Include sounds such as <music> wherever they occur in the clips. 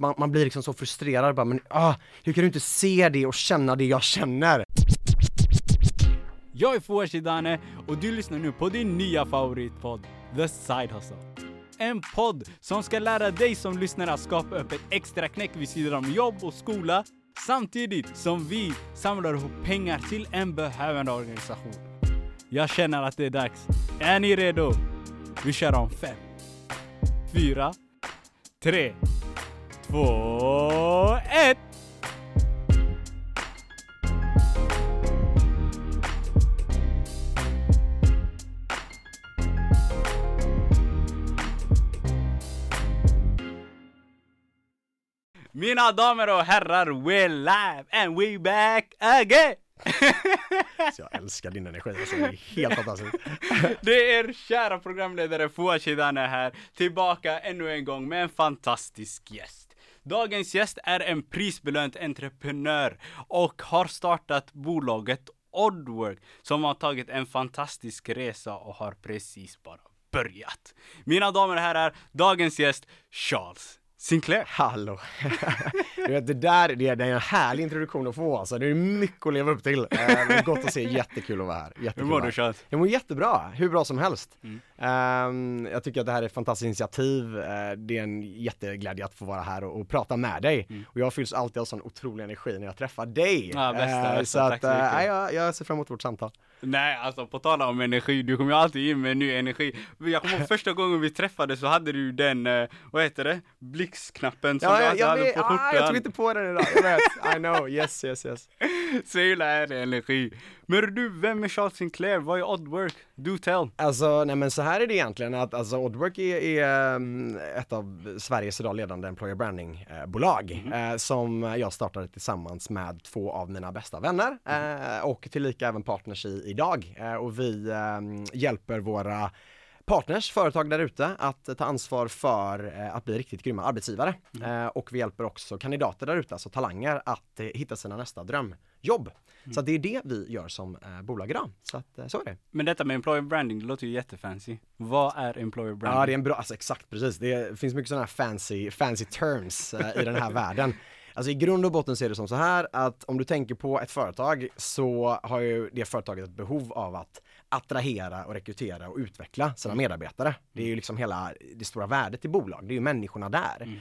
man, man blir liksom så frustrerad bara, men ah, hur kan du inte se det och känna det jag känner? Jag är Fouad Shidane och du lyssnar nu på din nya favoritpodd, The Side Hustle. En podd som ska lära dig som lyssnar att skapa upp ett extra knäck vid sidan om jobb och skola samtidigt som vi samlar ihop pengar till en behövande organisation. Jag känner att det är dags. Är ni redo? Vi kör om fem, fyra, tre, två, ett! Mina damer och herrar, we're live and we back again! <laughs> Så jag älskar din energi, alltså, det är helt fantastiskt. <laughs> Det är kära programledare Fouad Shidane här, tillbaka ännu en gång med en fantastisk gäst. Dagens gäst är en prisbelönt entreprenör och har startat bolaget Oddwork som har tagit en fantastisk resa och har precis bara börjat. Mina damer och herrar, dagens gäst Charles Sinclair. Hallå! <laughs> du vet, det där det är, en härlig introduktion att få alltså. Det är mycket att leva upp till. Eh, det är gott att se, jättekul att vara här. Jättekul Hur mår du. Charles? Jag mår jättebra, hur bra som helst. Mm. Ehm, jag tycker att det här är ett fantastiskt initiativ. Eh, det är en jätteglädje att få vara här och, och prata med dig. Mm. Och jag fylls alltid av sån otrolig energi när jag träffar dig. Ja, bästa, bästa. så att, mycket. eh, nej, jag, jag ser fram emot vårt samtal. Nej, alltså på tal om energi, du kommer ju alltid in med ny energi. Jag kommer ihåg <laughs> första gången vi träffades så hade du den, vad heter det, blixtknappen som Ja, du jag, alltid jag, hade vet, på ah, jag tog skjortan. inte på den idag, jag vet. I know, <laughs> yes, yes, yes. Så jävla härlig energi. Men du, vem är Charles Sinclair? Vad är Oddwork? Do tell. Alltså, nej men så här är det egentligen att alltså Oddwork är, är um, ett av Sveriges idag ledande employer branding eh, bolag eh, som jag startade tillsammans med två av mina bästa vänner eh, och tillika även partners i, idag eh, och vi ehm, hjälper våra partners, företag där ute att ta ansvar för eh, att bli riktigt grymma arbetsgivare. Eh, och vi hjälper också kandidater där ute, alltså talanger, att eh, hitta sina nästa drömjobb. Så att det är det vi gör som bolag idag. Så att så är det. Men detta med employer branding, det låter ju jättefancy. Vad är employer branding? Ja det är en bra, alltså exakt precis. Det finns mycket sådana här fancy, fancy terms i den här <laughs> världen. Alltså i grund och botten ser det som så här att om du tänker på ett företag så har ju det företaget ett behov av att attrahera och rekrytera och utveckla sina medarbetare. Det är ju liksom hela det stora värdet i bolag, det är ju människorna där.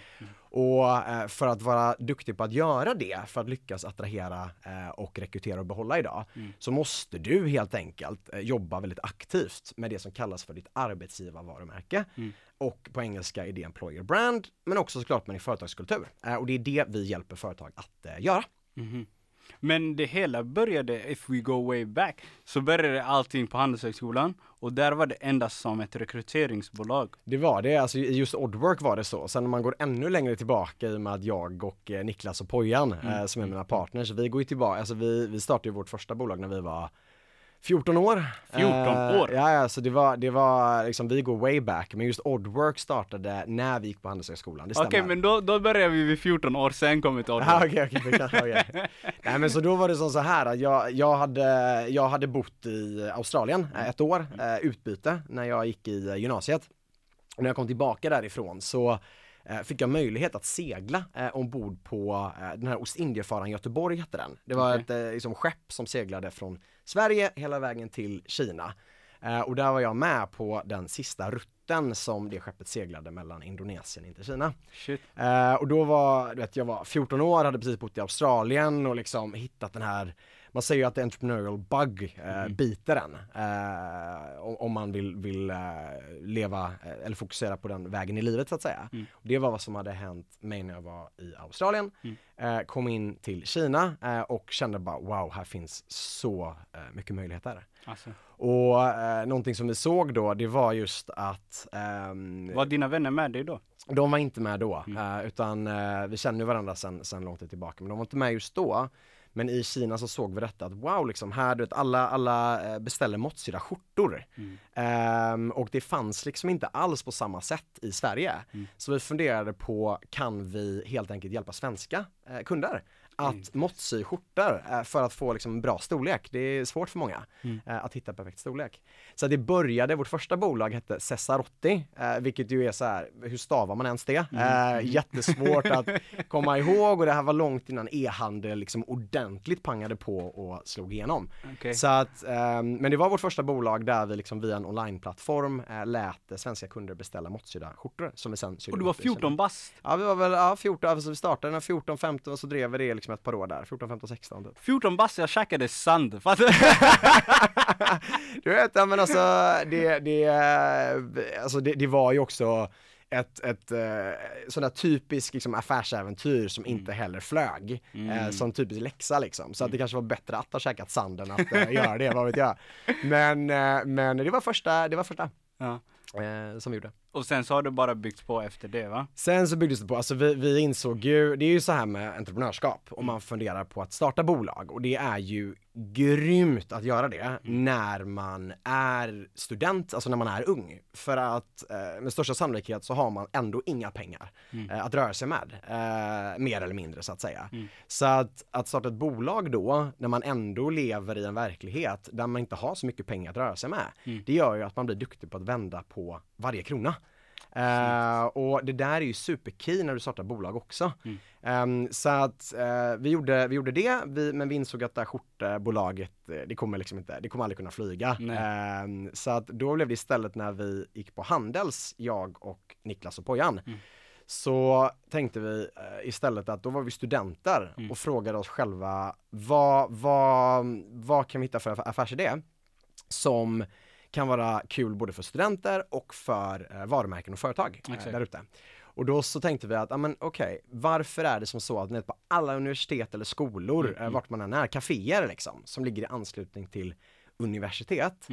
Och eh, för att vara duktig på att göra det, för att lyckas attrahera eh, och rekrytera och behålla idag, så måste du helt enkelt eh, jobba väldigt aktivt med det som kallas för ditt arbetsgivarvarumärke. Och på engelska är det employer brand, men också såklart med din företagskultur. Eh, och det är det vi hjälper företag att eh, göra. Mhm. Men det hela började, if we go way back, så började allting på Handelshögskolan och där var det endast som ett rekryteringsbolag. Det var det, alltså just Oddwork var det så. Sen om man går ännu längre tillbaka i och med att jag och eh, Niklas och Pojan eh, som är mina partners, vi går ju tillbaka, alltså vi, vi startade ju vårt första bolag när vi var 14 år. 14 Eh, år? Ja, ja, så det var, det var liksom, vi går way back, men just Oddwork startade när vi gick på Handelshögskolan, det Okej, stämmer. men då, då började vi vid 14 år, sen kom ett <laughs> Ja, Oddwork. okej, okej, okej. <laughs> Nej men så då var det som så här att jag, jag, hade, jag hade bott i Australien eh, ett år, eh, utbyte, när jag gick i gymnasiet. Och när jag kom tillbaka därifrån så fick jag möjlighet att segla eh, ombord på eh, den här Ostindiefararen Göteborg hette den. Det var Okej. ett eh, liksom, skepp som seglade från Sverige hela vägen till Kina. Eh, och där var jag med på den sista rutten som det skeppet seglade mellan Indonesien in till Kina. Eh, och då var, du vet, jag var 14 år, hade precis bott i Australien och liksom hittat den här man säger ju att entrepreneurial bug eh, biter en eh, om, om man vill, vill eh, leva eh, eller fokusera på den vägen i livet så att säga. Och det var vad som hade hänt mig när jag var i Australien, eh, kom in till Kina och kände bara wow, här finns så mycket möjligheter. Alltså, Och eh, någonting som vi såg då, det var just att ehm, var dina vänner med dig då? de var inte med då, Mm. eh, utan eh, vi känner varandra sen, sen lång tid tillbaka, men de var inte med just då. Men i Kina så såg vi detta att wow, liksom här, du vet, alla, alla eh, beställer måttsydda skjortor. Mm. Ehm, och det fanns liksom inte alls på samma sätt i Sverige. Mm. Så vi funderade på, kan vi helt enkelt hjälpa svenska eh, kunder att Mm. måttsy skjortor eh, för att få liksom bra storlek. Det är svårt för många Mm. eh, att hitta perfekt storlek. Så det började, vårt första bolag hette Cesarotti, eh, vilket ju är så här, hur stavar man ens det? Mm. Eh, jättesvårt att <laughs> komma ihåg och det här var långt innan e-handel liksom ordentligt pangade på och slog igenom. Okej. Så att, ehm, men det var vårt första bolag där vi liksom via en onlineplattform lät svenska kunder beställa måttsydda skjortor som vi sen Och du var upp i Kina. 14 bast? Ja vi var väl, ja 14, alltså vi startade när 14, 15 och så drev vi det liksom ett par år där, 14, 15, 16 typ. 14 bast, jag käkade sand. <laughs> Fattar <laughs> Du vet, ja, men alltså det, det, alltså det, det var ju också ett, ett eh, sån där typisk liksom, affärsäventyr som inte heller flög. Eh, Mm. som typisk läxa liksom. Så att det kanske var bättre att ha käkat sand än att eh, <laughs> göra det, vad vet jag. Men, men det var första, det var första Ja. som vi gjorde. Och sen så har det bara byggts på efter det va? Sen så byggdes det på, alltså vi, vi insåg ju, det är ju så här med entreprenörskap om man funderar på att starta bolag och det är ju grymt att göra det när man är student, alltså när man är ung. För att eh, med största sannolikhet så har man ändå inga pengar eh, att röra sig med, eh, mer eller mindre så att säga. Så att, att starta ett bolag då, när man ändå lever i en verklighet där man inte har så mycket pengar att röra sig med, det gör ju att man blir duktig på att vända på varje krona. Eh, och det där är ju superkey när du startar bolag också. Ehm, så att eh, vi, gjorde, vi gjorde det, vi, men vi insåg att det här skjortbolaget, eh, det kommer liksom inte, det kommer aldrig kunna flyga. Ehm, så att då blev det istället när vi gick på Handels, jag och Niklas och Pojan, så tänkte vi eh, istället att då var vi studenter och frågade oss själva vad, vad, vad kan vi hitta för aff- affärsidé som kan vara kul både för studenter och för eh, varumärken och företag eh, Exakt. där ute. Och då så tänkte vi att, ja men okej, varför är det som så att på alla universitet eller skolor, eh, vart man än är, kaféer liksom, som ligger i anslutning till universitet.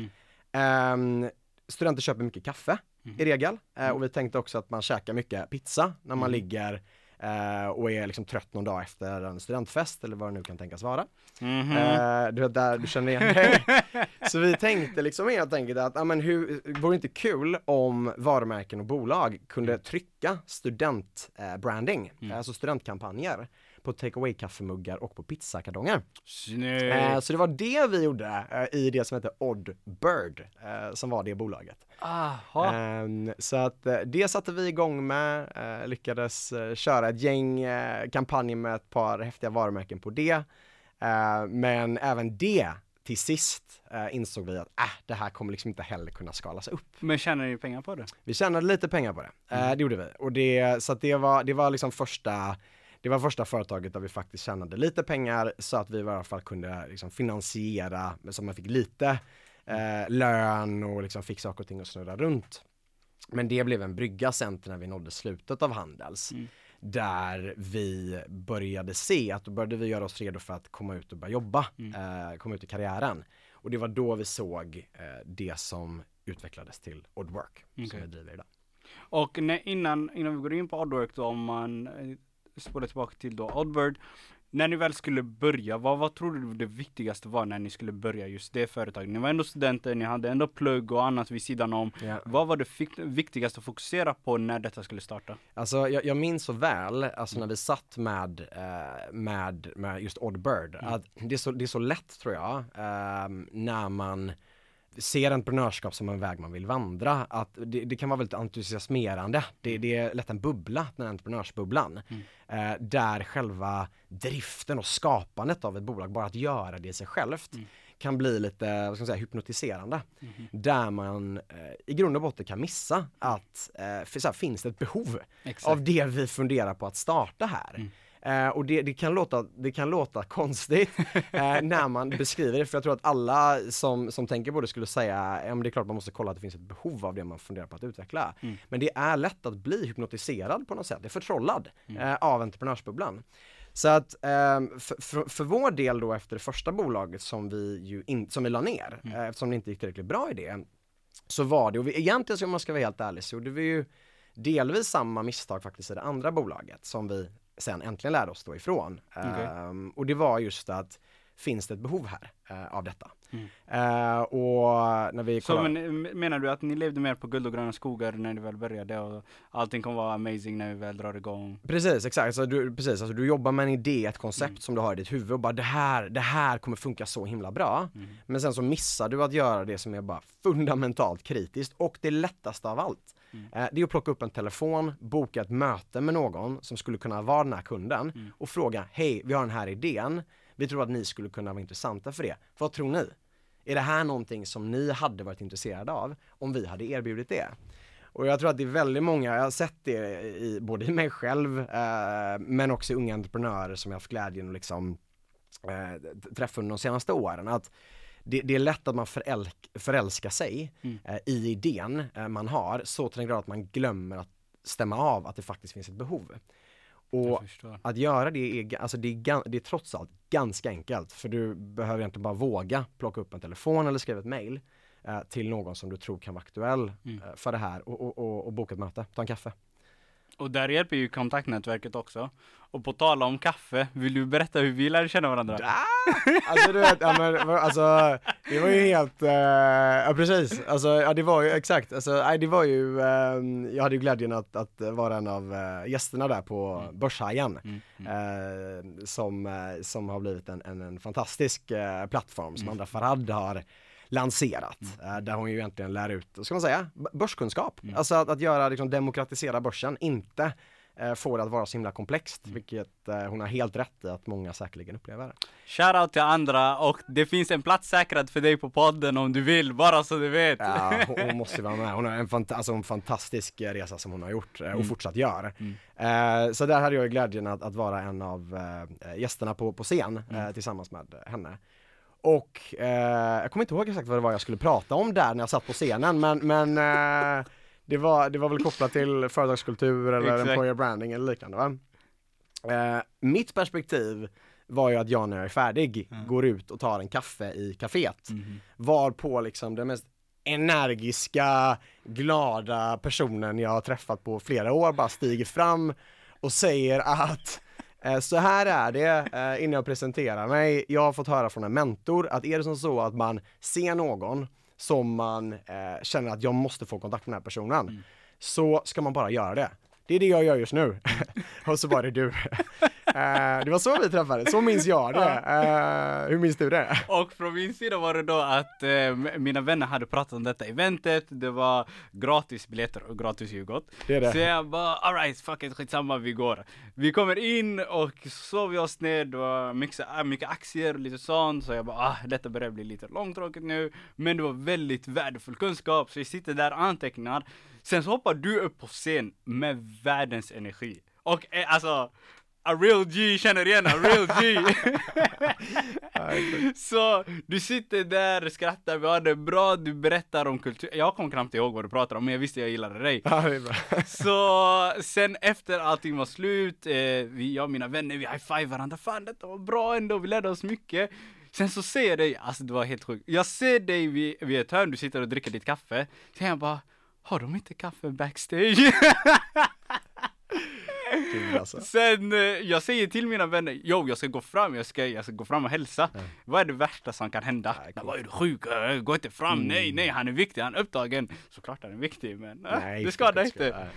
Ehm, studenter köper mycket kaffe i regel eh, och vi tänkte också att man käkar mycket pizza när man ligger eh, och är liksom trött någon dag efter en studentfest eller vad det nu kan tänkas vara. Mhm. Eh, du vet där du känner igen dig. <laughs> Så vi tänkte liksom helt enkelt att, ja men hur, vore det inte kul om varumärken och bolag kunde trycka studentbranding, eh, alltså studentkampanjer på take away kaffemuggar och på pizzakartonger. Eh, så det var det vi gjorde eh, i det som heter Odd Bird, eh, som var det bolaget. Ehm, så att eh, det satte vi igång med, eh, lyckades eh, köra ett gäng eh, kampanjer med ett par häftiga varumärken på det. Men även det till sist eh, insåg vi att äh, det här kommer liksom inte heller kunna skalas upp. Men tjänar ni pengar på det? Vi tjänade lite pengar på det, eh, det gjorde vi. Och det, så att det var, det var liksom första det var första företaget där vi faktiskt tjänade lite pengar så att vi i alla fall kunde liksom finansiera, så man fick lite eh, lön och liksom fick saker och ting att snurra runt. Men det blev en brygga sen när vi nådde slutet av Handels. Där vi började se att då började vi göra oss redo för att komma ut och börja jobba, eh, komma ut i karriären. Och det var då vi såg eh, det som utvecklades till Oddwork, som Okej. vi driver idag. Och när, innan, innan vi går in på Oddwork då, om man spolar tillbaka till då Oddbird. När ni väl skulle börja, vad, vad tror du det viktigaste var när ni skulle börja just det företaget? Ni var ändå studenter, ni hade ändå plugg och annat vid sidan om. Ja. Vad var det viktigaste att fokusera på när detta skulle starta? Alltså jag, jag minns så väl, alltså när vi satt med, eh, med, med just Odd Bird, att det är, så, det är så lätt tror jag, eh, när man ser entreprenörskap som en väg man vill vandra, att det, det kan vara väldigt entusiasmerande. Det, det är lätt en bubbla, den här entreprenörsbubblan. Eh, där själva driften och skapandet av ett bolag, bara att göra det i sig självt, kan bli lite, vad ska man säga, hypnotiserande. Där man eh, i grund och botten kan missa att, eh, för, så här, finns det ett behov Exakt. av det vi funderar på att starta här? Eh, och det, det, kan låta, det kan låta <laughs> konstigt eh, när man beskriver det, för jag tror att alla som, som tänker på det skulle säga, ja men det är klart man måste kolla att det finns ett behov av det man funderar på att utveckla. Men det är lätt att bli hypnotiserad på något sätt, det är förtrollad eh, av entreprenörsbubblan. Så att för, för, för vår del då efter det första bolaget som vi ju in, som vi la ner, eh, eftersom det inte gick tillräckligt bra i det, så var det, och vi, egentligen om man ska vara helt ärlig så gjorde vi ju delvis samma misstag faktiskt i det andra bolaget som vi sen äntligen lärde oss då ifrån. Okej. Ehm, och det var just att finns det ett behov här eh, av detta? Mm. Eh, och när vi Så men, menar du att ni levde mer på guld och gröna skogar när ni väl började och allting kommer vara amazing när vi väl drar igång? Precis, exakt. Så du, precis, alltså du jobbar med en idé, ett koncept Mm. som du har i ditt huvud och bara det här, det här kommer funka så himla bra. Mm. Men sen så missar du att göra det som är bara <laughs> fundamentalt kritiskt och det lättaste av allt. Mm. Eh, det är att plocka upp en telefon, boka ett möte med någon som skulle kunna vara den här kunden Mm. och fråga, hej vi har den här idén, vi tror att ni skulle kunna vara intressanta för det. Vad tror ni? Är det här någonting som ni hade varit intresserade av om vi hade erbjudit det? Och jag tror att det är väldigt många, jag har sett det i, både i mig själv eh, men också i unga entreprenörer som jag haft glädjen att liksom eh, träffa under de senaste åren. Att det, det är lätt att man förälk, förälskar sig Mm. eh, i idén eh, man har så till den grad att man glömmer att stämma av att det faktiskt finns ett behov. Och att göra det är, alltså det är, det är trots allt ganska enkelt för du behöver egentligen bara våga plocka upp en telefon eller skriva ett mail eh, till någon som du tror kan vara aktuell Mm. eh, för det här och, och, och, och boka ett möte, ta en kaffe. Och där hjälper ju kontaktnätverket också. Och på tala om kaffe, vill du berätta hur vi lärde känna varandra? Alltså du vet, ja, men, alltså det var ju helt, eh, ja precis, alltså ja det var ju exakt, alltså nej det var ju, eh, jag hade ju glädjen att, att vara en av eh, gästerna där på Börshajen. Mm. Mm. eh, som, eh, som har blivit en, en, en fantastisk eh, plattform som Mm. Andra Farad har lanserat. Eh, där hon ju egentligen lär ut, ska man säga, börskunskap. Mm. Alltså att, att göra, liksom demokratisera börsen, inte eh, få det att vara så himla komplext, Mm. vilket eh, hon har helt rätt i att många säkerligen upplever. Shoutout till andra och det finns en plats säkrad för dig på podden om du vill, bara så du vet. Ja, hon, <laughs> hon måste vara med. Hon har en, fant- alltså en fantastisk eh, resa som hon har gjort eh, och Mm. fortsatt gör. Mm. Eh, så där hade jag glädjen att, att vara en av eh, gästerna på, på scen Mm. tillsammans med henne. Och eh, jag kommer inte ihåg exakt vad det var jag skulle prata om där när jag satt på scenen men, men eh, det, var, det var väl kopplat till företagskultur eller Exakt. employer branding eller liknande va? Eh, mitt perspektiv var ju att jag när jag är färdig Mm. går ut och tar en kaffe i kaféet Mhm. var på liksom den mest energiska, glada personen jag har träffat på flera år bara stiger fram och säger att så här är det eh, innan jag presenterar mig. Jag har fått höra från en mentor att är det som så att man ser någon som man eh, känner att jag måste få kontakt med den här personen Mm. så ska man bara göra det. Det är det jag gör just nu. <laughs> och så var det du. Eh, det var så vi träffades, så minns jag det. Eh, hur minns du det? Och från min sida var det då att m- mina vänner hade pratat om detta eventet, det var gratis biljetter och gratis är ju gott. Det det. Så jag bara alright, fuck it, skitsamma, vi går. Vi kommer in och sov vi oss ner, det var mycket, äh, mycket aktier och lite sånt, så jag bara ah, detta börjar bli lite långtråkigt nu. Men det var väldigt värdefull kunskap, så jag sitter där och antecknar. Sen så hoppar du upp på scen med världens energi. Och eh, alltså, a real G känner igen a real G. <laughs> Så du sitter där, skrattar, vi har det bra, du berättar om kultur. Jag kommer knappt ihåg vad du pratar om, men jag visste jag gillade dig. Så sen efter allting var slut, eh, vi, jag och mina vänner, vi high-five varandra. Fan detta var bra ändå, vi lärde oss mycket. Sen så ser jag dig, alltså det var helt sjukt. Jag ser dig vid, vid ett hörn, du sitter och dricker ditt kaffe. Sen jag bara, har de inte kaffe backstage? <laughs> Alltså. Sen, eh, jag säger till mina vänner, jo jag ska gå fram, jag ska, jag ska gå fram och hälsa. Ja. Vad är det värsta som kan hända? Nej, vad är du sjuk? Eh, Gå inte fram, Mm. nej, nej, han är viktig, han är upptagen. Såklart han är viktig, men eh, Nej, det skadar inte.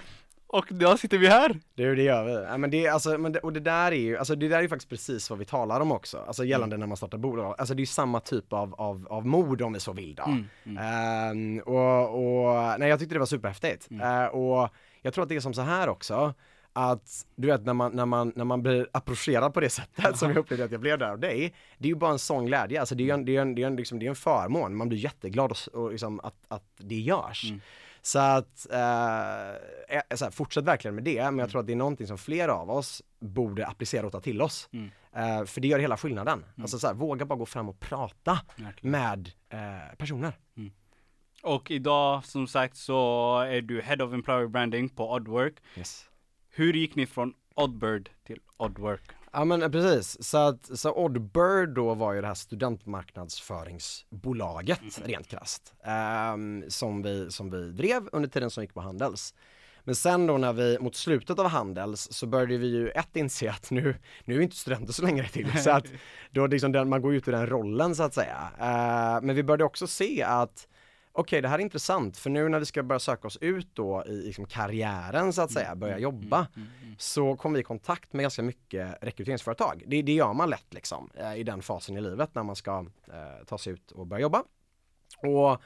Och då sitter vi här. Du, det gör vi. Ja, men det, alltså, men det, och det där är ju, alltså det där är ju faktiskt precis vad vi talar om också. Alltså gällande när man startar bolag. Alltså det är ju samma typ av, av, av mod om vi så vill då. Mm, mm. Ehm, och, och, nej jag tyckte det var superhäftigt. Mm. Eh, och jag tror att det är som så här också, att du vet när man, när man, när man blir approcherad på det sättet som jag upplevde att jag blev där av dig, det är ju bara en sån glädje, alltså det är ju en, det är en, det är en, liksom, det är en förmån, man blir jätteglad och, och liksom att, att det görs. Mm. Så att, eh, eh, så här, fortsätt verkligen med det, men Mm. jag tror att det är någonting som fler av oss borde applicera och ta till oss. Mm. Eh, för det gör hela skillnaden. Alltså så här, våga bara gå fram och prata Verkligen. med eh, personer. Och idag, som sagt, så är du Head of Employer Branding på Oddwork. Yes. Hur gick ni från Oddbird till Oddwork? Ja men eh, precis, så att så Oddbird då var ju det här studentmarknadsföringsbolaget rent krasst. ehm, som, vi, som vi drev under tiden som gick på Handels. Men sen då när vi mot slutet av Handels så började vi ju ett inse att nu, nu är inte studenter så länge till så att då liksom den, man går ut ur den rollen så att säga. Uh, men vi började också se att okay, det här är intressant för nu när vi ska börja söka oss ut då i liksom karriären så att säga, börja mm, jobba mm, mm, så kom vi i kontakt med ganska mycket rekryteringsföretag. Det, det gör man lätt liksom i den fasen i livet när man ska eh, ta sig ut och börja jobba. Och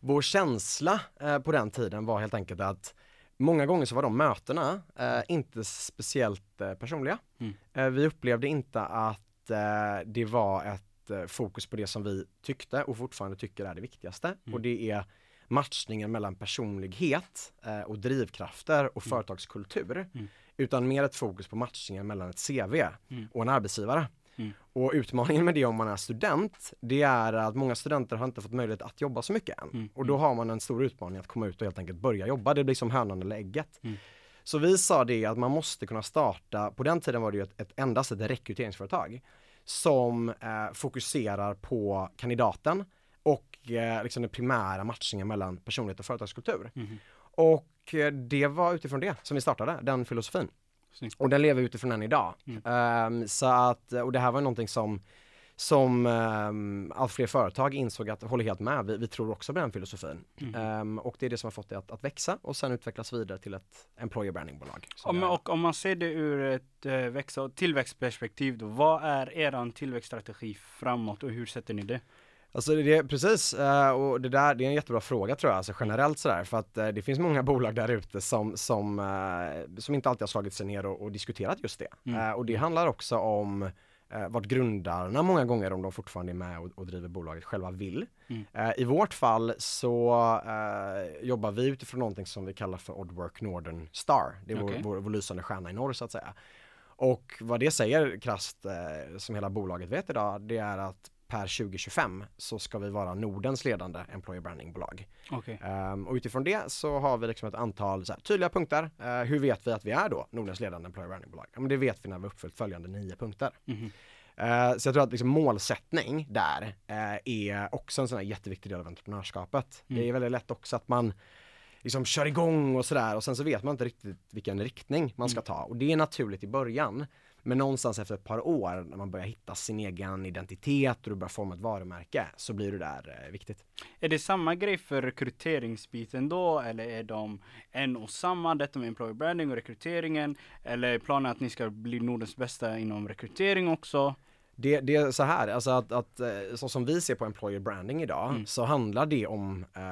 vår känsla eh, på den tiden var helt enkelt att många gånger så var de mötena eh, inte speciellt eh, personliga. Mm. Eh, vi upplevde inte att eh, det var ett eh, fokus på det som vi tyckte och fortfarande tycker är det viktigaste mm. och det är matchningen mellan personlighet och drivkrafter och mm. företagskultur. Mm. Utan mer ett fokus på matchningen mellan ett CV mm. och en arbetsgivare. Mm. Och utmaningen med det om man är student, det är att många studenter har inte fått möjlighet att jobba så mycket än. Mm. Och då har man en stor utmaning att komma ut och helt enkelt börja jobba. Det blir som hönan eller ägget. Så vi sa det att man måste kunna starta, på den tiden var det ju ett, ett endast ett rekryteringsföretag som eh, fokuserar på kandidaten och eh, liksom den primära matchningen mellan personlighet och företagskultur. Mm. Och eh, det var utifrån det som vi startade, den filosofin. Snyggt. Och den lever utifrån än idag. Mm. Um, så att, och det här var någonting som som um, allt fler företag insåg att håller helt med, vi, vi tror också på den filosofin. Mm. Um, och det är det som har fått det att, att, växa och sen utvecklas vidare till ett employer brandingbolag. Om, och om man ser det ur ett uh, växa och tillväxtperspektiv då, vad är er tillväxtstrategi framåt och hur sätter ni det? Alltså det är precis, eh, och det där det är en jättebra fråga tror jag, alltså generellt sådär, för att eh, det finns många <laughs> bolag där ute som, som, som inte alltid har slagit sig ner och, och diskuterat just det. Mm. Och det handlar också om vart grundarna många gånger, om de fortfarande är med och, och driver bolaget, själva vill. Mm. I vårt fall så uh, jobbar vi utifrån någonting som vi kallar för Oddwork Northern Star. Det är okay. vår, vår, vår lysande stjärna i norr så att säga. Och vad det säger krasst, uh, som hela bolaget vet idag, det är att per 2025 så ska vi vara Nordens ledande employer brandingbolag. Okay. Um, ehm, och utifrån det så har vi liksom ett antal här, tydliga punkter. Uh, hur vet vi att vi är då Nordens ledande employer brandingbolag? Ja, men det vet vi när vi uppfyllt följande nio punkter. Mm -hmm. uh, så jag tror att liksom målsättning där uh, är också en sån här jätteviktig del av entreprenörskapet. Mm. Det är väldigt lätt också att man liksom kör igång och sådär och sen så vet man inte riktigt vilken riktning man ska mm. ta och det är naturligt i början. Men någonstans efter ett par år när man börjar hitta sin egen identitet och du börjar forma ett varumärke så blir det där eh, viktigt. Är det samma grej för rekryteringsbiten då eller är de en och samma, detta med employer branding och rekryteringen? Eller är planen att ni ska bli Nordens bästa inom rekrytering också? Det, det, är så här, alltså att, att eh, så som vi ser på employer branding idag mm. så handlar det om, eh,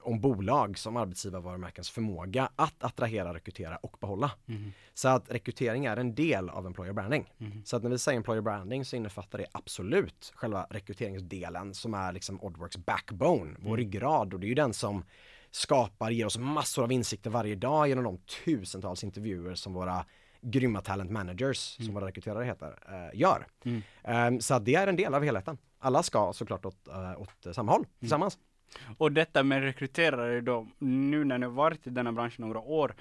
om bolag som arbetsgivarvarumärkens förmåga att attrahera, rekrytera och behålla. Mm. Så att rekrytering är en del av employer branding. Mm. Så att när vi säger employer branding så innefattar det absolut själva rekryteringsdelen som är liksom Oddworks backbone, vår mm. ryggrad och det är ju den som skapar, ger oss massor av insikter varje dag genom de tusentals intervjuer som våra grymma talent managers, mm. som våra rekryterare heter, äh, gör. Mm. Ähm, så det är en del av helheten. Alla ska såklart åt, äh, åt samma håll, mm. tillsammans. Och detta med rekryterare då, nu när ni har varit i denna bransch några år,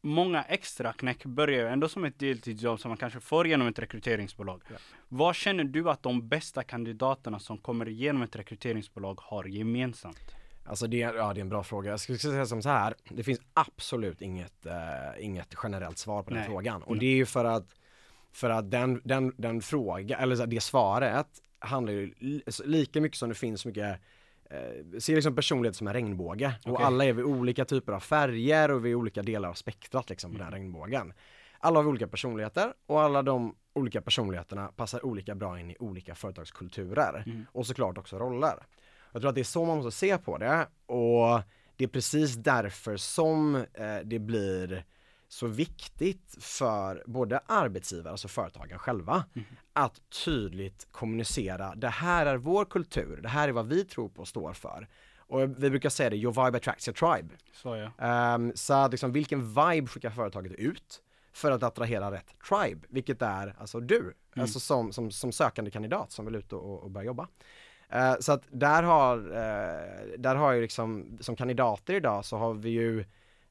många extra knäck börjar ju ändå som ett deltidsjobb som man kanske får genom ett rekryteringsbolag. Ja. Vad känner du att de bästa kandidaterna som kommer igenom ett rekryteringsbolag har gemensamt? Alltså det, ja, det är en bra fråga. Jag skulle säga som så här, det finns absolut inget, uh, inget generellt svar på den Nej. frågan. Och det är ju för att, för att den, den, den fråga, eller det svaret handlar ju lika mycket som det finns mycket eh, ser liksom personlighet som en regnbåge okay. och alla är vi olika typer av färger och vi är olika delar av spektrat liksom på mm. den här regnbågen. Alla har olika personligheter och alla de olika personligheterna passar olika bra in i olika företagskulturer mm. och såklart också roller. Jag tror att det är så man måste se på det och det är precis därför som eh, det blir så viktigt för både arbetsgivare, alltså företagen själva, mm. att tydligt kommunicera, det här är vår kultur, det här är vad vi tror på och står för. Och vi brukar säga det, your vibe attracts your tribe. Så, ja. um, så att liksom, vilken vibe skickar företaget ut för att attrahera rätt tribe, vilket är alltså du, mm. alltså som, som, som sökande kandidat som vill ut och, och börja jobba. Uh, så att där har, uh, där har ju liksom, som kandidater idag så har vi ju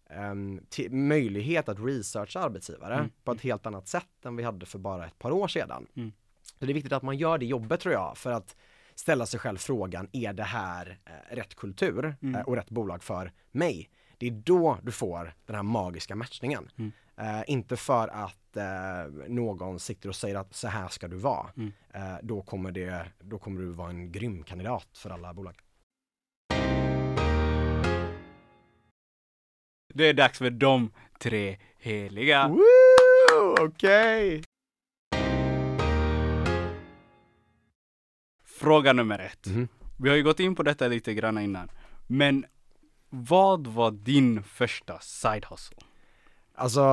um, möjlighet att researcha arbetsgivare mm. på ett helt annat sätt än vi hade för bara ett par år sedan. Mm. Så det är viktigt att man gör det jobbet tror jag för att ställa sig själv frågan, är det här uh, rätt kultur mm. och rätt bolag för mig? det är då du får den här magiska matchningen. Mm. Eh, inte för att eh, någon sitter och säger att så här ska du vara. Mm. Eh, då, kommer det, då kommer du vara en grym kandidat för alla bolag. Det är dags för de tre heliga. Okej! Fråga nummer ett. Mhm. Vi har ju gått in på detta lite grann innan. Men vad var din första side hustle? Alltså,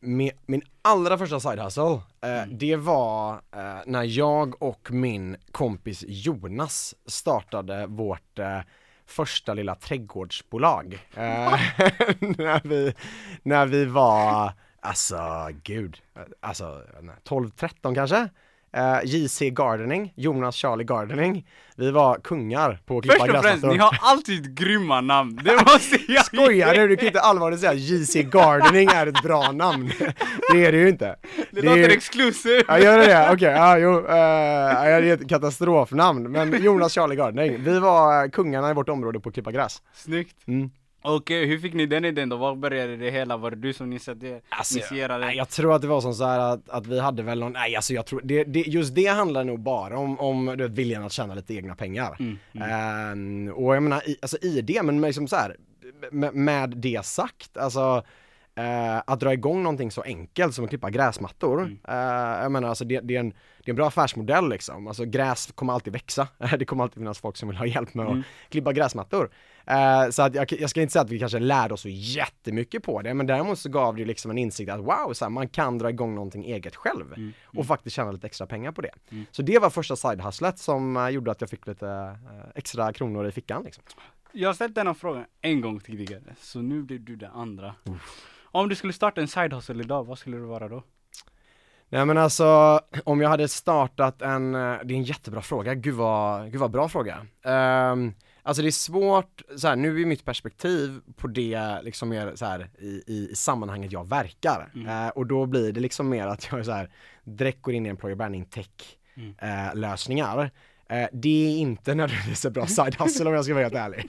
min, min allra första side hustle, eh, Mm. det var eh, när jag och min kompis Jonas startade vårt eh, första lilla trädgårdsbolag. Eh, <laughs> när, vi, när vi var, alltså gud, alltså 12-13 kanske? Eh, JC Gardening, Jonas Charlie Gardening. Vi var kungar på att klippa Först och främst, gräsmattor. ni har alltid grymma namn. Det <laughs> måste jag Skojar du? Du kan inte allvarligt säga att JC Gardening är ett bra namn. Det är det ju inte. Det, är låter ju- exklusivt. Ja gör det det? Okej, ja jo, uh, det är ett katastrofnamn, men Jonas Charlie Gardening, vi var kungarna i vårt område på att klippa gräs. Snyggt. Mm. Okej, hur fick ni den idén då? Var började det hela? Var det du som initierade? Alltså, initierade? nej, jag tror att det var som så här att, att vi hade väl någon, nej alltså jag tror, det, det, just det handlar nog bara om, om du vet, viljan att tjäna lite egna pengar. Mm, mm. Ehm, och jag menar, i, alltså i det, men liksom så här, med, med det sagt, alltså eh, att dra igång någonting så enkelt som att klippa gräsmattor, Mm. eh, jag menar alltså det, det, är en, det är en bra affärsmodell liksom, alltså gräs kommer alltid växa, <laughs> det kommer alltid finnas folk som vill ha hjälp med Mm. att klippa gräsmattor. Eh, så att jag, jag ska inte säga att vi kanske lärde oss så jättemycket på det, men däremot så gav det ju liksom en insikt att wow, så här, man kan dra igång någonting eget själv Mm, och faktiskt tjäna lite extra pengar på det. Mm. Så det var första side-hustlet som eh, gjorde att jag fick lite eh, extra kronor i fickan liksom. Jag har ställt denna frågan en gång tidigare, så nu blir du den andra. Om du skulle starta en side hustle idag, vad skulle det vara då? Nej men alltså, om jag hade startat en, det är en jättebra fråga, gud vad, gud vad bra fråga. Ehm, alltså det är svårt, så här, nu är mitt perspektiv på det liksom mer så här i, i, i sammanhanget jag verkar. Mm. Eh, och då blir det liksom mer att jag så här, direkt går in i employer branding tech Mm. eh, lösningar. Eh, det är inte nödvändigtvis en bra side hustle om jag ska vara helt ärlig.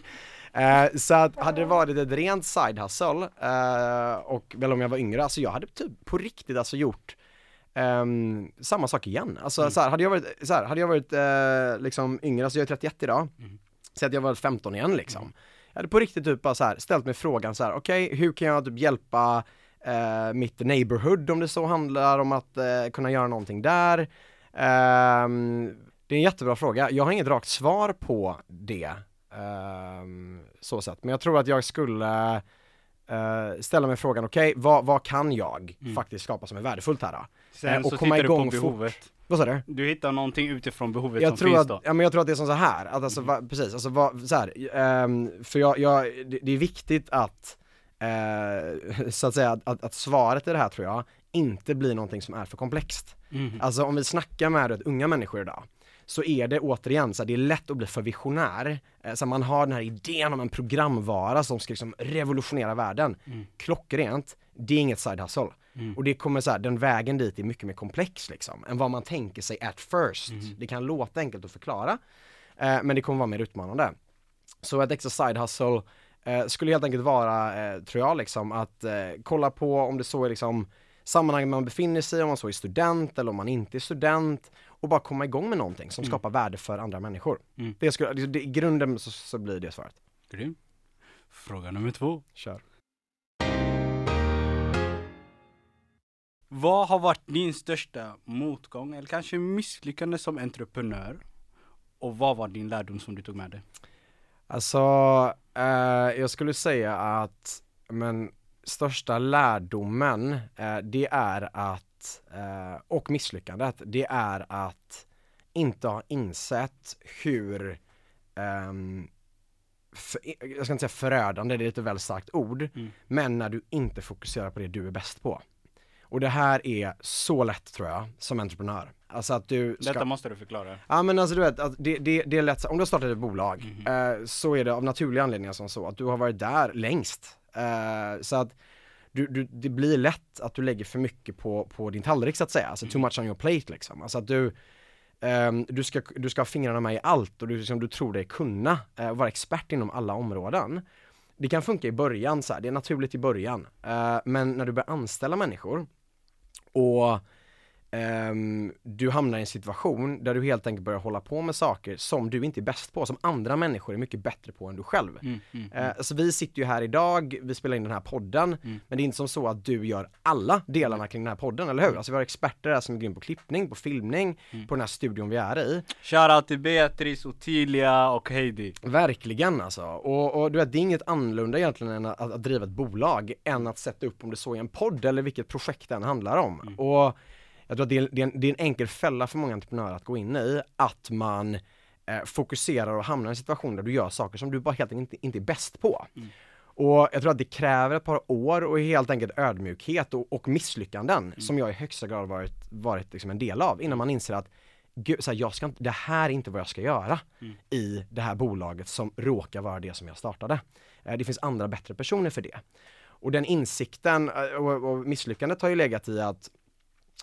Eh, så att hade det varit ett rent side hustle, eh, och väl om jag var yngre, alltså jag hade typ på riktigt alltså gjort ehm, samma sak igen. Alltså Mm. så här, hade jag varit, så här, hade jag varit eh, liksom yngre, alltså jag är 31 idag, Mm. Så att jag var 15 igen liksom. Jag hade på riktigt typ bara så här, ställt mig frågan så här: okej hur kan jag typ hjälpa eh, mitt neighborhood om det så handlar om att eh, kunna göra någonting där. Ehm, det är en jättebra fråga, jag har inget rakt svar på det. ehm, så sett, men jag tror att jag skulle eh, ställa mig frågan, okej vad, vad kan jag Mm. faktiskt skapa som är värdefullt här? Sen Eh, och så komma tittar du på igång fort. Vad sa du? Du hittar någonting utifrån behovet Jag som tror, finns att, då. ja, men jag tror att det är som så här, att alltså, va, precis, alltså vad, så här, ehm, för jag, jag det, det är viktigt att, eh, <laughs> så att säga, att, att, att svaret i det här tror jag, inte blir någonting som är för komplext. Mhm. Alltså om vi snackar med vet, unga människor idag, så är det återigen så här, det är lätt att bli för visionär. Eh, Så man har den här idén om en programvara som ska liksom revolutionera världen. Mm. Klockrent, det är inget side hustle. Mm. Och det kommer så här, den vägen dit är mycket mer komplex liksom, än vad man tänker sig at first. Mhm. Det kan låta enkelt att förklara, eh, men det kommer vara mer utmanande. Så ett extra side hustle eh, skulle helt enkelt vara, eh, tror jag, liksom att eh, kolla på om det så är liksom sammanhang man befinner sig i, om man så är student eller om man inte är student och bara komma igång med någonting som Mm. skapar värde för andra människor. Mm. Det skulle, det, I grunden så, så blir det svaret. Grym. Fråga nummer två. Kör. Vad har varit din största motgång eller kanske misslyckande som entreprenör? Och vad var din lärdom som du tog med dig? Alltså, eh, jag skulle säga att, men största lärdomen, eh, det är att, eh, och misslyckandet, det är att inte ha insett hur, ehm, för, jag ska inte säga förödande, det är ett väl starkt ord, Mm. men när du inte fokuserar på det du är bäst på. Och det här är så lätt tror jag, som entreprenör. Alltså att du ska Detta måste du förklara. Ja men alltså du vet, att det, det, det är lätt, om du har startat ett bolag Mhm. eh, så är det av naturliga anledningar som så att du har varit där längst. Eh, så att du, du, det blir lätt att du lägger för mycket på, på din tallrik så att säga, alltså too much on your plate liksom. Alltså att du, ehm, du, ska, du ska ha fingrarna med i allt och du, liksom, du tror dig kunna eh, vara expert inom alla områden. det kan funka i början så här, det är naturligt i början. Eh, men när du börjar anställa människor och ehm, du hamnar i en situation där du helt enkelt börjar hålla på med saker som du inte är bäst på, som andra människor är mycket bättre på än du själv. Mm, mm, Eh, alltså vi sitter ju här idag, vi spelar in den här podden, Mm. men det är inte som så att du gör alla delarna kring den här podden, eller hur? Alltså vi har experter här som går in på klippning, på filmning, Mm. på den här studion vi är i. Shoutout till Beatrice, Ottilia och Heidi. Verkligen alltså. Och, och du vet, det är inget annorlunda egentligen än att, att, driva ett bolag än att sätta upp om det så är en podd eller vilket projekt den handlar om. Mm. Och jag tror att det är, det, är en, det är en enkel fälla för många entreprenörer att gå in i, att man eh, fokuserar och hamnar i en situation där du gör saker som du bara helt enkelt inte, inte är bäst på. Mm. Och jag tror att det kräver ett par år och helt enkelt ödmjukhet och, och misslyckanden Mm. som jag i högsta grad varit, varit liksom en del av innan man inser att Gud, så här, jag ska inte, det här är inte vad jag ska göra Mm. i det här bolaget som råkar vara det som jag startade. Eh, Det finns andra bättre personer för det. Och den insikten eh, och, och misslyckandet har ju legat i att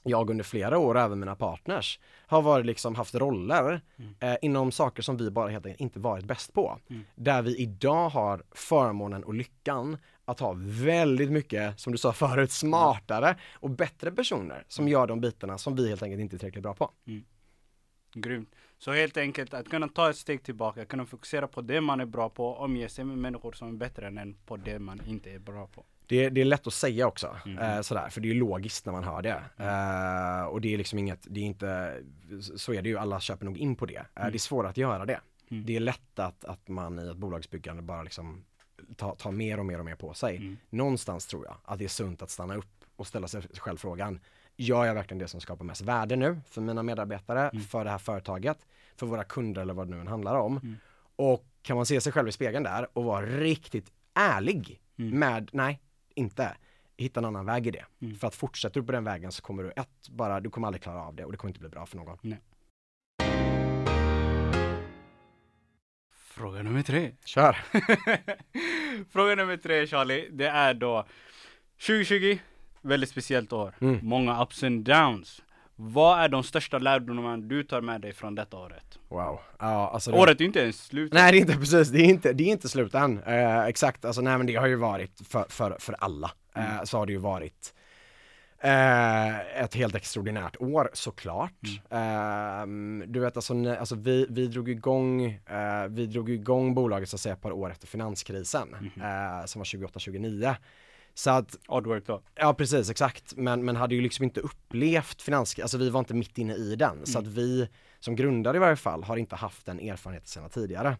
jag under flera år, och även mina partners, har varit liksom haft roller eh, inom saker som vi bara helt enkelt inte varit bäst på. Mm. Där vi idag har förmånen och lyckan att ha väldigt mycket, som du sa förut, smartare och bättre personer som gör de bitarna som vi helt enkelt inte är tillräckligt bra på. Grymt. Så helt enkelt att kunna ta ett steg tillbaka, kunna fokusera på det man är bra på, omge sig med människor som är bättre än på det man inte är bra på. Det, det är lätt att säga också, Mm. eh, sådär, för det är logiskt när man hör det. Eh, och det är liksom inget, det är inte, så är det ju, alla köper nog in på det. Eh, Det är svårare att göra det. Mm. Det är lätt att, att man i ett bolagsbyggande bara liksom tar ta mer och mer och mer på sig. Mm. Någonstans tror jag att det är sunt att stanna upp och ställa sig själv frågan, gör jag verkligen det som skapar mest värde nu för mina medarbetare, Mm. för det här företaget, för våra kunder eller vad det nu än handlar om. Mm. Och kan man se sig själv i spegeln där och vara riktigt ärlig Mm. med, nej, inte. Hitta en annan väg i det. Mm. För att fortsätter du på den vägen så kommer du ett, bara, du kommer aldrig klara av det och det kommer inte bli bra för någon. Fråga nummer tre. Kör! <laughs> Fråga nummer tre Charlie, det är då 2020, väldigt speciellt år. Mm. Många ups and downs. Vad är de största lärdomarna du tar med dig från detta året? Wow. Ja, alltså det- Året är ju inte ens slut. Nej det är inte precis, det är inte, det är inte slut än. Eh, exakt, alltså nej men det har ju varit för, för, för alla. Eh, så har det ju varit eh, ett helt extraordinärt år såklart. Ehm, du vet alltså, när- alltså vi, vi drog igång, eh, vi drog igång bolaget så att säga ett par år efter finanskrisen, eh, som var 28-29. Så att Oddwork då. Ja precis, exakt. Men, men hade ju liksom inte upplevt finanskrisen, alltså vi var inte mitt inne i den. Så att vi som grundare i varje fall har inte haft den erfarenheten sedan tidigare.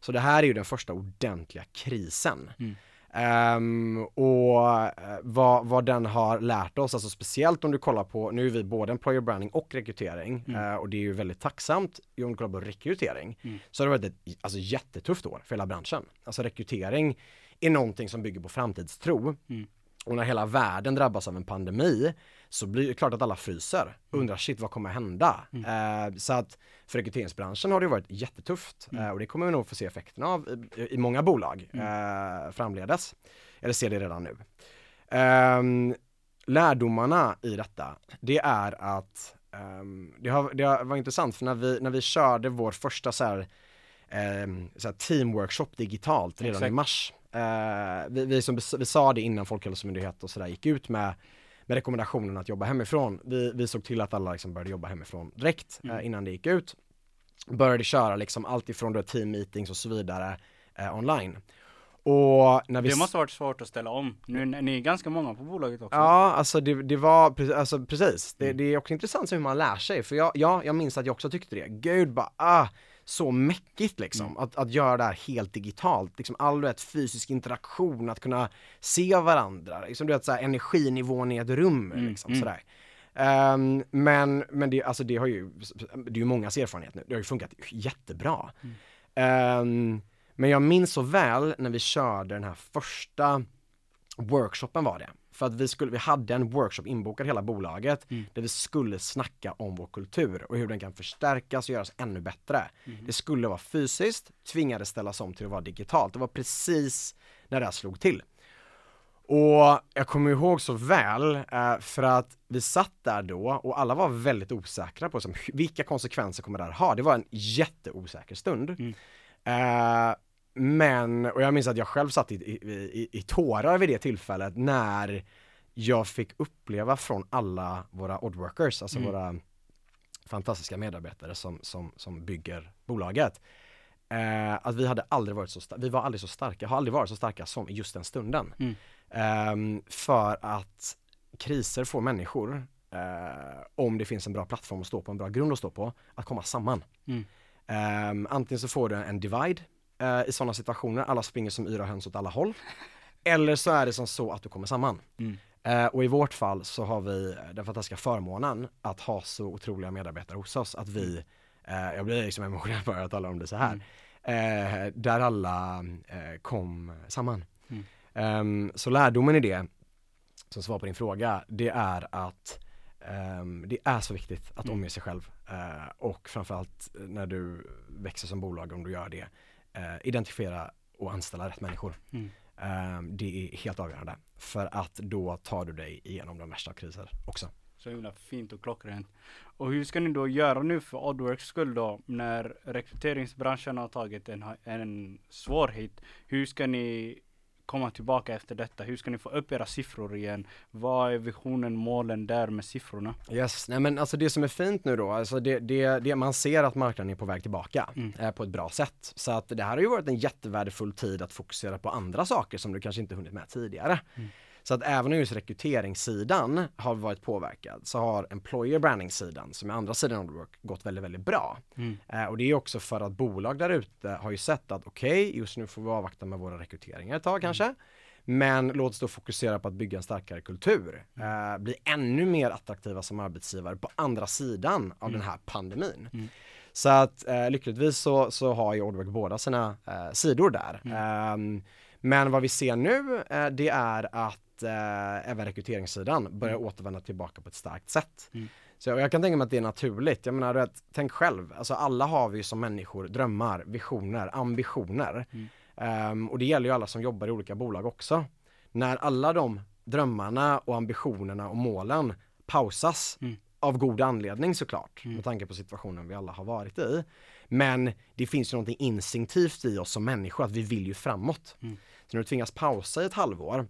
Så det här är ju den första ordentliga krisen. Mm. Ehm, och eh, vad, vad den har lärt oss, alltså speciellt om du kollar på, nu är vi både employer branding och rekrytering eh, och det är ju väldigt tacksamt om du kollar på rekrytering Mm. så har det varit ett alltså, jättetufft år för hela branschen. Alltså rekrytering är någonting som bygger på framtidstro Mm. och när hela världen drabbas av en pandemi så blir det klart att alla fryser. Undrar shit vad kommer hända? Eh, så att för rekryteringsbranschen har det varit jättetufft eh, och det kommer vi nog få se effekterna av i, i många bolag eh, framledes. Eller ser det redan nu. Ehm, lärdomarna i detta, det är att ehm, det, har, det har- var intressant för när vi, när vi körde vår första så här, ehm, så här teamworkshop digitalt redan Exakt. i mars. Eh, vi, vi, som, vi sa det innan Folkhälsomyndigheten och sådär gick ut med, med rekommendationen att jobba hemifrån. Vi, vi såg till att alla liksom började jobba hemifrån direkt Mm. eh, innan det gick ut. Började köra liksom allt ifrån team meetings och så vidare eh, online. Och när vi Det måste ha varit svårt att ställa om. Nu ni är ganska många på bolaget också. Ja, alltså det, det var, alltså precis, Mm. det, det är också intressant hur man lär sig, för jag, ja, jag minns att jag också tyckte det, gud bara, ah, så mäckigt liksom, Mm. att, att göra det här helt digitalt, liksom all du vet, fysisk interaktion, att kunna se varandra, liksom du vet så här, energinivån i ett rum, Mm, liksom mm. sådär. Ehm, men, men det, alltså det har ju, det är ju mångas erfarenhet nu, det har ju funkat jättebra. Ehm, men jag minns så väl när vi körde den här första workshopen var det. För att vi, skulle, vi hade en workshop inbokad hela bolaget Mm. där vi skulle snacka om vår kultur och hur den kan förstärkas och göras ännu bättre. Mm. Det skulle vara fysiskt, tvingades ställas om till att vara digitalt. Det var precis när det här slog till. Och jag kommer ihåg så väl eh, för att vi satt där då och alla var väldigt osäkra på som, vilka konsekvenser kommer det här ha? Det var en jätteosäker stund. Mm. Eh, men, och jag minns att jag själv satt i, i, i, i tårar vid det tillfället när jag fick uppleva från alla våra oddworkers, alltså Mm. våra fantastiska medarbetare som, som, som bygger bolaget. Eh, att vi hade aldrig varit så vi var aldrig så starka, har aldrig varit så starka som i just den stunden. Mm. Ehm, för att kriser får människor, eh, om det finns en bra plattform att stå på, en bra grund att stå på, att komma samman. Mm. Ehm, antingen så får du en divide eh, i sådana situationer, alla springer som yra höns åt alla håll. Eller så är det som så att du kommer samman. Mm. Eh, och i vårt fall så har vi den fantastiska förmånen att ha så otroliga medarbetare hos oss att vi, eh, jag blir liksom emotionell bara att tala om det så här, eh, där alla eh, kom samman. Mm. Ehm, så lärdomen i det, som svar på din fråga, det är att ehm, det är så viktigt att Mm. omge sig själv eh, och framförallt när du växer som bolag, om du gör det, eh, identifiera och anställa rätt människor. Mm. Ehm, det är helt avgörande för att då tar du dig igenom de värsta kriser också. Så himla fint och klockrent. Och hur ska ni då göra nu för Oddworks skull då? När rekryteringsbranschen har tagit en, en svår hit. Hur ska ni komma tillbaka efter detta? Hur ska ni få upp era siffror igen? Vad är visionen, målen där med siffrorna? Yes, nej men alltså det som är fint nu då, alltså det, det, det man ser att marknaden är på väg tillbaka Mm. eh, på ett bra sätt. Så att det här har ju varit en jättevärdefull tid att fokusera på andra saker som du kanske inte hunnit med tidigare. Mm. Så att även om just rekryteringssidan har varit påverkad så har employer branding-sidan, som är andra sidan av Work, gått väldigt, väldigt bra. Mm. Eh, och det är också för att bolag där ute har ju sett att okej, just nu får vi avvakta med våra rekryteringar ett tag kanske. Men låt oss då fokusera på att bygga en starkare kultur. Eh, bli ännu mer attraktiva som arbetsgivare på andra sidan av den här pandemin. Mm. Så att eh, lyckligtvis så, så har ju Oddwork båda sina eh, sidor där. Ehm, men vad vi ser nu eh, det är att eh, även rekryteringssidan börjar återvända tillbaka på ett starkt sätt. Mm. Så jag, jag kan tänka mig att det är naturligt. Jag menar, vet, tänk själv, alltså alla har vi som människor drömmar, visioner, ambitioner. Mm. Ehm, och det gäller ju alla som jobbar i olika bolag också. När alla de drömmarna och ambitionerna och målen pausas Mm. av god anledning såklart, Mm. med tanke på situationen vi alla har varit i. Men det finns ju någonting instinktivt i oss som människor, att vi vill ju framåt. Mm. Så när du tvingas pausa i ett halvår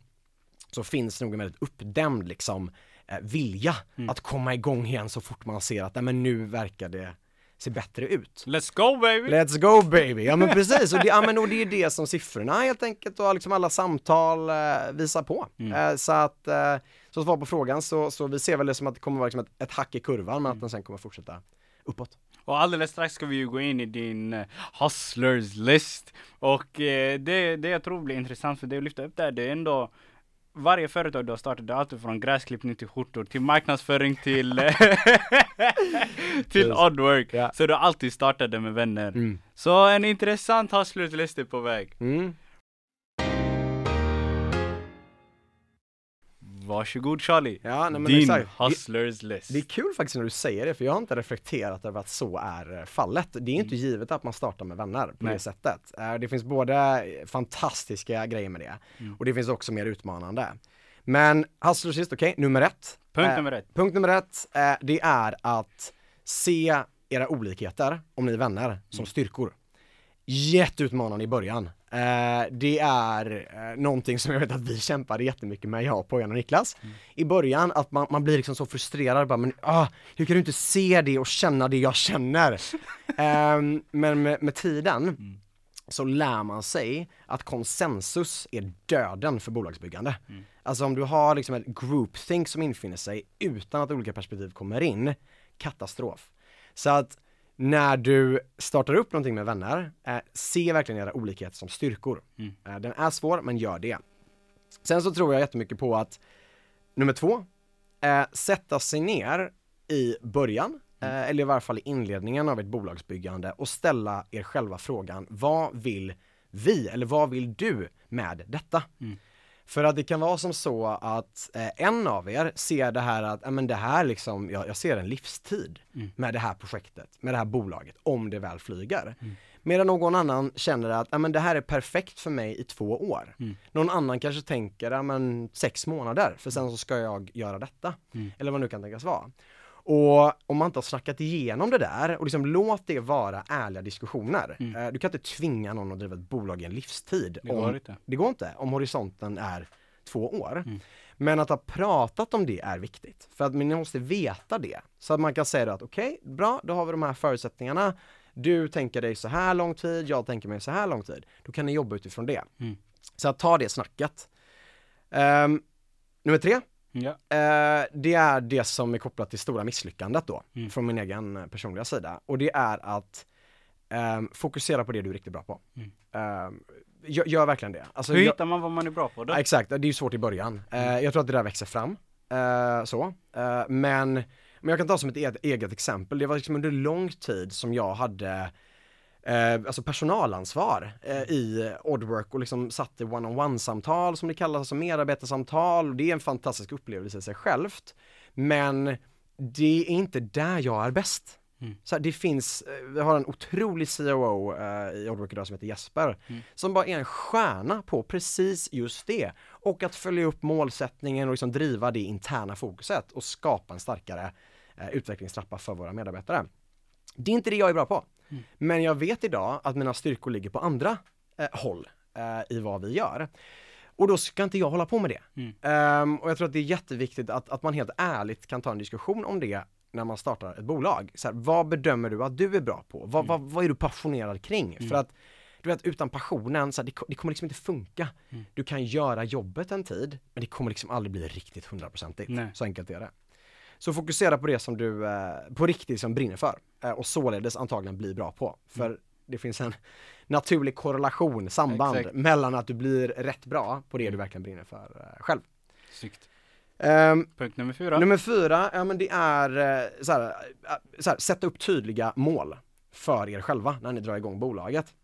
så finns det nog en väldigt uppdämd liksom eh, vilja Mm. att komma igång igen så fort man ser att nej, men nu verkar det se bättre ut. Let's go baby! Let's go baby! Ja men precis, och det, ja, men, och det är det som siffrorna helt enkelt och liksom alla samtal eh, visar på. Mm. Eh, så att, eh, så svar på frågan så, så vi ser väl det som att det kommer vara liksom ett, ett hack i kurvan Mm. men att den sen kommer fortsätta uppåt. Och alldeles strax ska vi ju gå in i din eh, hustlers list. Och eh, det, det jag tror blir intressant för dig att lyfta upp där, det är ändå varje företag du har startat, det är alltid från gräsklippning till skjortor, till marknadsföring till, <laughs> till oddwork. Ja. Så du har alltid startat det med vänner. Mm. Så en intressant hustlers list är på väg. Mm. Varsågod Charlie. Ja, nej, men Din exakt. Det- hustlers list. Det är kul faktiskt när du säger det, för jag har inte reflekterat över att så är eh, fallet. Det är inte givet att man startar med vänner på Nej. det sättet. Eh, Det finns både fantastiska grejer med det, Mm. och det finns också mer utmanande. Men hustlers sist, okej, nummer ett. Punkt Eh, nummer ett. Punkt nummer ett, eh, det är att se era olikheter, om ni är vänner, som styrkor. Jätteutmanande i början. Eh, det är eh, någonting som jag vet att vi kämpade jättemycket med, jag, Pojan och Niklas. I början, att man, man blir liksom så frustrerad, bara, men ah, hur kan du inte se det och känna det jag känner? <laughs> Ehm, men med, med tiden så lär man sig att konsensus är döden för bolagsbyggande. Alltså om du har liksom ett groupthink som infinner sig utan att olika perspektiv kommer in, katastrof. Så att när du startar upp någonting med vänner, eh, se verkligen era olikheter som styrkor. Mm. Eh, den är svår, men gör det. Sen så tror jag jättemycket på att, nummer två, eh, sätta sig ner i början, eh, eller i varje fall i inledningen av ett bolagsbyggande och ställa er själva frågan, vad vill vi, eller vad vill du med detta? Mm. För att det kan vara som så att eh, en av er ser det här att, ja men det här liksom, jag, jag ser en livstid Mm. med det här projektet, med det här bolaget, om det väl flyger. Mm. Medan någon annan känner att, ja men det här är perfekt för mig i två år. Mm. Någon annan kanske tänker, ja men sex månader, för sen så ska jag göra detta. Mm. Eller vad nu kan tänkas vara. Och om man inte har snackat igenom det där och liksom låt det vara ärliga diskussioner. Mm. Eh, Du kan inte tvinga någon att driva ett bolag i en livstid. Det går om, inte. det går inte, om horisonten är två år. Mm. Men att ha pratat om det är viktigt. För att ni måste veta det. Så att man kan säga att okej, bra, då har vi de här förutsättningarna. Du tänker dig så här lång tid, jag tänker mig så här lång tid. Då kan ni jobba utifrån det. Mm. Så att ta det snacket. Ehm, nummer tre, Ja. Eh, det är det som är kopplat till stora misslyckandet då, Mm. från min egen personliga sida. Och det är att ehm, fokusera på det du är riktigt bra på. Mm. Ehm, gör, gör verkligen det. Alltså, Hur jag, hittar man vad man är bra på då? exakt, det är ju svårt i början. Eh, Mm. jag tror att det där växer fram. Eh, så. Eh, men, men jag kan ta som ett eget, eget exempel, det var liksom under lång tid som jag hade eh, alltså personalansvar eh, i Oddwork och liksom satt i one-on-one samtal som det kallas, alltså medarbetarsamtal och det är en fantastisk upplevelse i sig självt. Men det är inte där jag är bäst. Mm. Så det finns, eh, vi har en otrolig COO eh, i Oddwork idag som heter Jesper, Mm. som bara är en stjärna på precis just det. Och att följa upp målsättningen och liksom driva det interna fokuset och skapa en starkare eh, utvecklingstrappa för våra medarbetare. Det är inte det jag är bra på. Mm. Men jag vet idag att mina styrkor ligger på andra eh, håll eh, i vad vi gör. Och då ska inte jag hålla på med det. Mm. Ehm, och jag tror att det är jätteviktigt att, att man helt ärligt kan ta en diskussion om det när man startar ett bolag. Så här, vad bedömer du att du är bra på? Vad, vad, vad är du passionerad kring? Mm. För att du vet, utan passionen, så här, det, det kommer liksom inte funka. Mm. Du kan göra jobbet en tid, men det kommer liksom aldrig bli riktigt hundraprocentigt. Så enkelt är det. Så fokusera på det som du eh, på riktigt som brinner för och således antagligen bli bra på. För Mm. det finns en naturlig korrelation, samband Exakt. mellan att du blir rätt bra på det du verkligen brinner för eh, själv. Snyggt. Ehm, Punkt nummer fyra. Nummer fyra, ja men det är eh, så här, eh, så här, sätta upp tydliga mål för er själva när ni drar igång bolaget.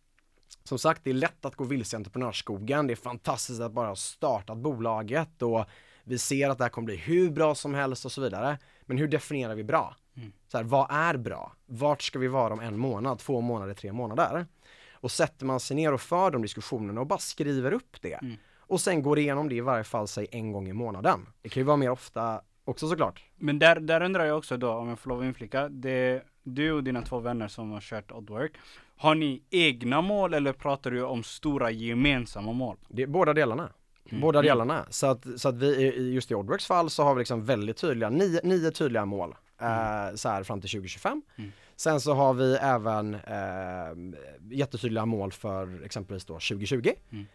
Som sagt, det är lätt att gå vilse i entreprenörsskogen. Det är fantastiskt att bara ha startat bolaget och vi ser att det här kommer bli hur bra som helst och så vidare. Men hur definierar vi bra? Mm. Så här, vad är bra? Vart ska vi vara om en månad, två månader, tre månader? Och sätter man sig ner och för de diskussionerna och bara skriver upp det. Mm. Och sen går igenom det i varje fall säg en gång i månaden. Det kan ju vara mer ofta också såklart. Men där, där undrar jag också då, om jag får lov att inflika. Det, du och dina två vänner som har kört Oddwork. Har ni egna mål eller pratar du om stora gemensamma mål? Det är båda delarna. Mm. Båda Mm. delarna. Så att, så att vi just i Oddworks fall så har vi liksom väldigt tydliga, nio, nio tydliga mål. Eh, så här fram till 2025. Mm. Sen så har vi även eh, jättetydliga mål för exempelvis då 2020. Mm.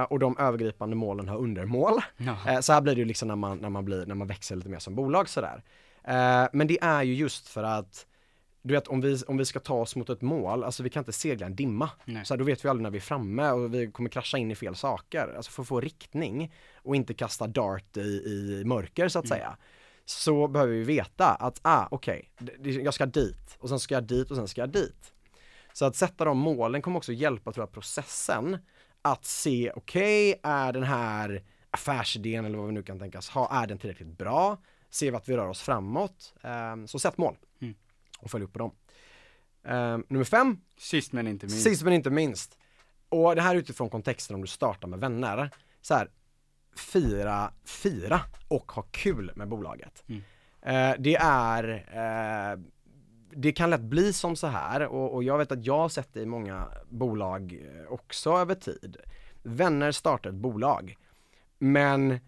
Eh, och de övergripande målen har undermål. Eh, så här blir det ju liksom när man, när man blir, när man växer lite mer som bolag sådär. Eh, men det är ju just för att du vet om vi, om vi ska ta oss mot ett mål, alltså vi kan inte segla en dimma. Nej. Så här, då vet vi aldrig när vi är framme och vi kommer krascha in i fel saker. Alltså för att få riktning och inte kasta dart i, i mörker så att Mm. säga. Så behöver vi veta att, ah okej, det- jag ska dit och sen ska jag dit och sen ska jag dit. Så att sätta de målen kommer också hjälpa tror jag processen att se, okej, är den här affärsidén eller vad vi nu kan tänkas ha, är den tillräckligt bra? Ser vi att vi rör oss framåt? Ehm, så sätt mål Mm. och följ upp på dem. Ehm, nummer fem, Sist men inte minst. sist men inte minst. Och det här är utifrån kontexten om du startar med vänner. Så här, fira, fira och ha kul med bolaget. Mm. Eh, det är, eh, det kan lätt bli som så här och, och jag vet att jag har sett det i många bolag eh, också över tid. Vänner startar ett bolag, men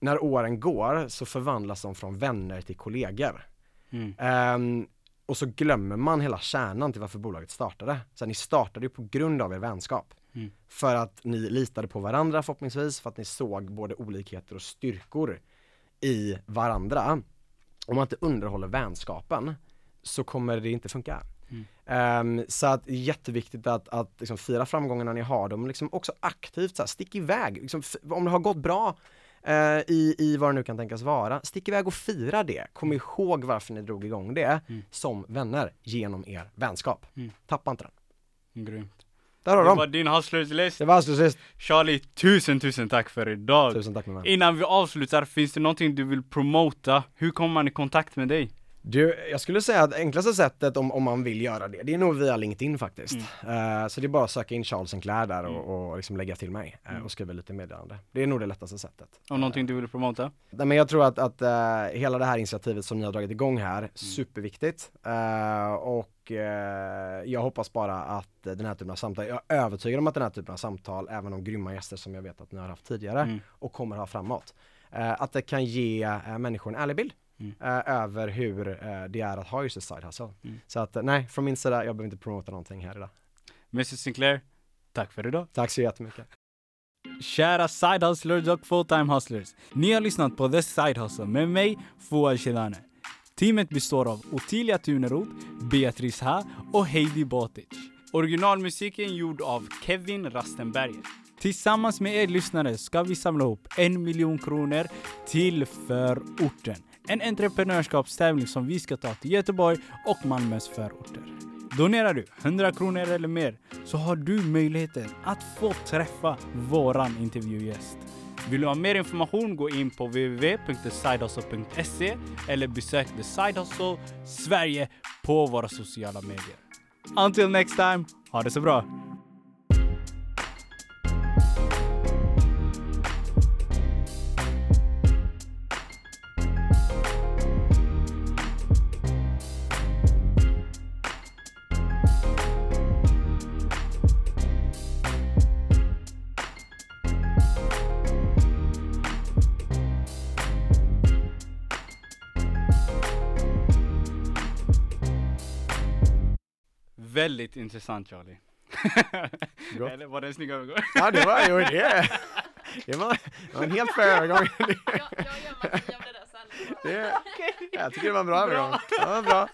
när åren går så förvandlas de från vänner till kollegor. Mm. Ehm, och så glömmer man hela kärnan till varför bolaget startade. Så ni startade ju på grund av er vänskap. Mm. För att ni litade på varandra förhoppningsvis, för att ni såg både olikheter och styrkor i varandra. Om man inte underhåller vänskapen så kommer det inte funka. Mm. Ehm, så att det är jätteviktigt att, att liksom fira framgångarna ni har dem, liksom också aktivt så här, stick iväg. Liksom, om det har gått bra eh, i, i vad det nu kan tänkas vara, stick iväg och fira det. Kom ihåg varför ni drog igång det Mm. som vänner genom er vänskap. Mm. Tappa inte den. Grymt. Där har Det de. var din avslutslist. Det var sist. Charlie, tusen tusen tack för idag. Tusen tack min vän. Innan vi avslutar, finns det någonting du vill promota? Hur kommer man i kontakt med dig? Du, jag skulle säga att enklaste sättet om, om man vill göra det, det är nog via LinkedIn faktiskt. Eh, så det är bara att söka in Charles Sinclair där och, och liksom lägga till mig eh, och skriva lite meddelande. Det är nog det lättaste sättet. Om någonting du vill promota? Nej, men jag tror att, att eh, hela det här initiativet som ni har dragit igång här, superviktigt. Eh, och jag hoppas bara att den här typen av samtal, jag är övertygad om att den här typen av samtal, även om grymma gäster som jag vet att ni har haft tidigare Mm. och kommer ha framåt, att det kan ge människor en ärlig bild Mm. eh, över hur eh, det är att ha just ett side hustle. Mm. Så att eh, nej, från min sida, jag behöver inte promota någonting här idag. Mrs Sinclair, tack för idag. Tack så jättemycket. Kära side hustlers och full-time hustlers. Ni har lyssnat på The Side Hustle med mig, Fouad Shedane. Teamet består av Ottilia Tuneroth, Beatrice Ha och Heidi Botic. Originalmusiken gjord av Kevin Rastenberger. Tillsammans med er lyssnare ska vi samla ihop en miljon kronor till förorten. En entreprenörskapstävling som vi ska ta till Göteborg och Malmös förorter. Donerar du 100 kronor eller mer så har du möjligheten att få träffa våran intervjugäst. Vill du ha mer information gå in på www.thesidehustle.se eller besök The Side Hustle Sverige på våra sociala medier. Until next time, ha det så bra! Intressant Charlie. Eller var det en snygg övergång? Ja, det var ju det. Det var, det var en helt fair övergång. Jag, jag gör magi av det där sen. Det, jag tycker det var en bra övergång. Ja, bra.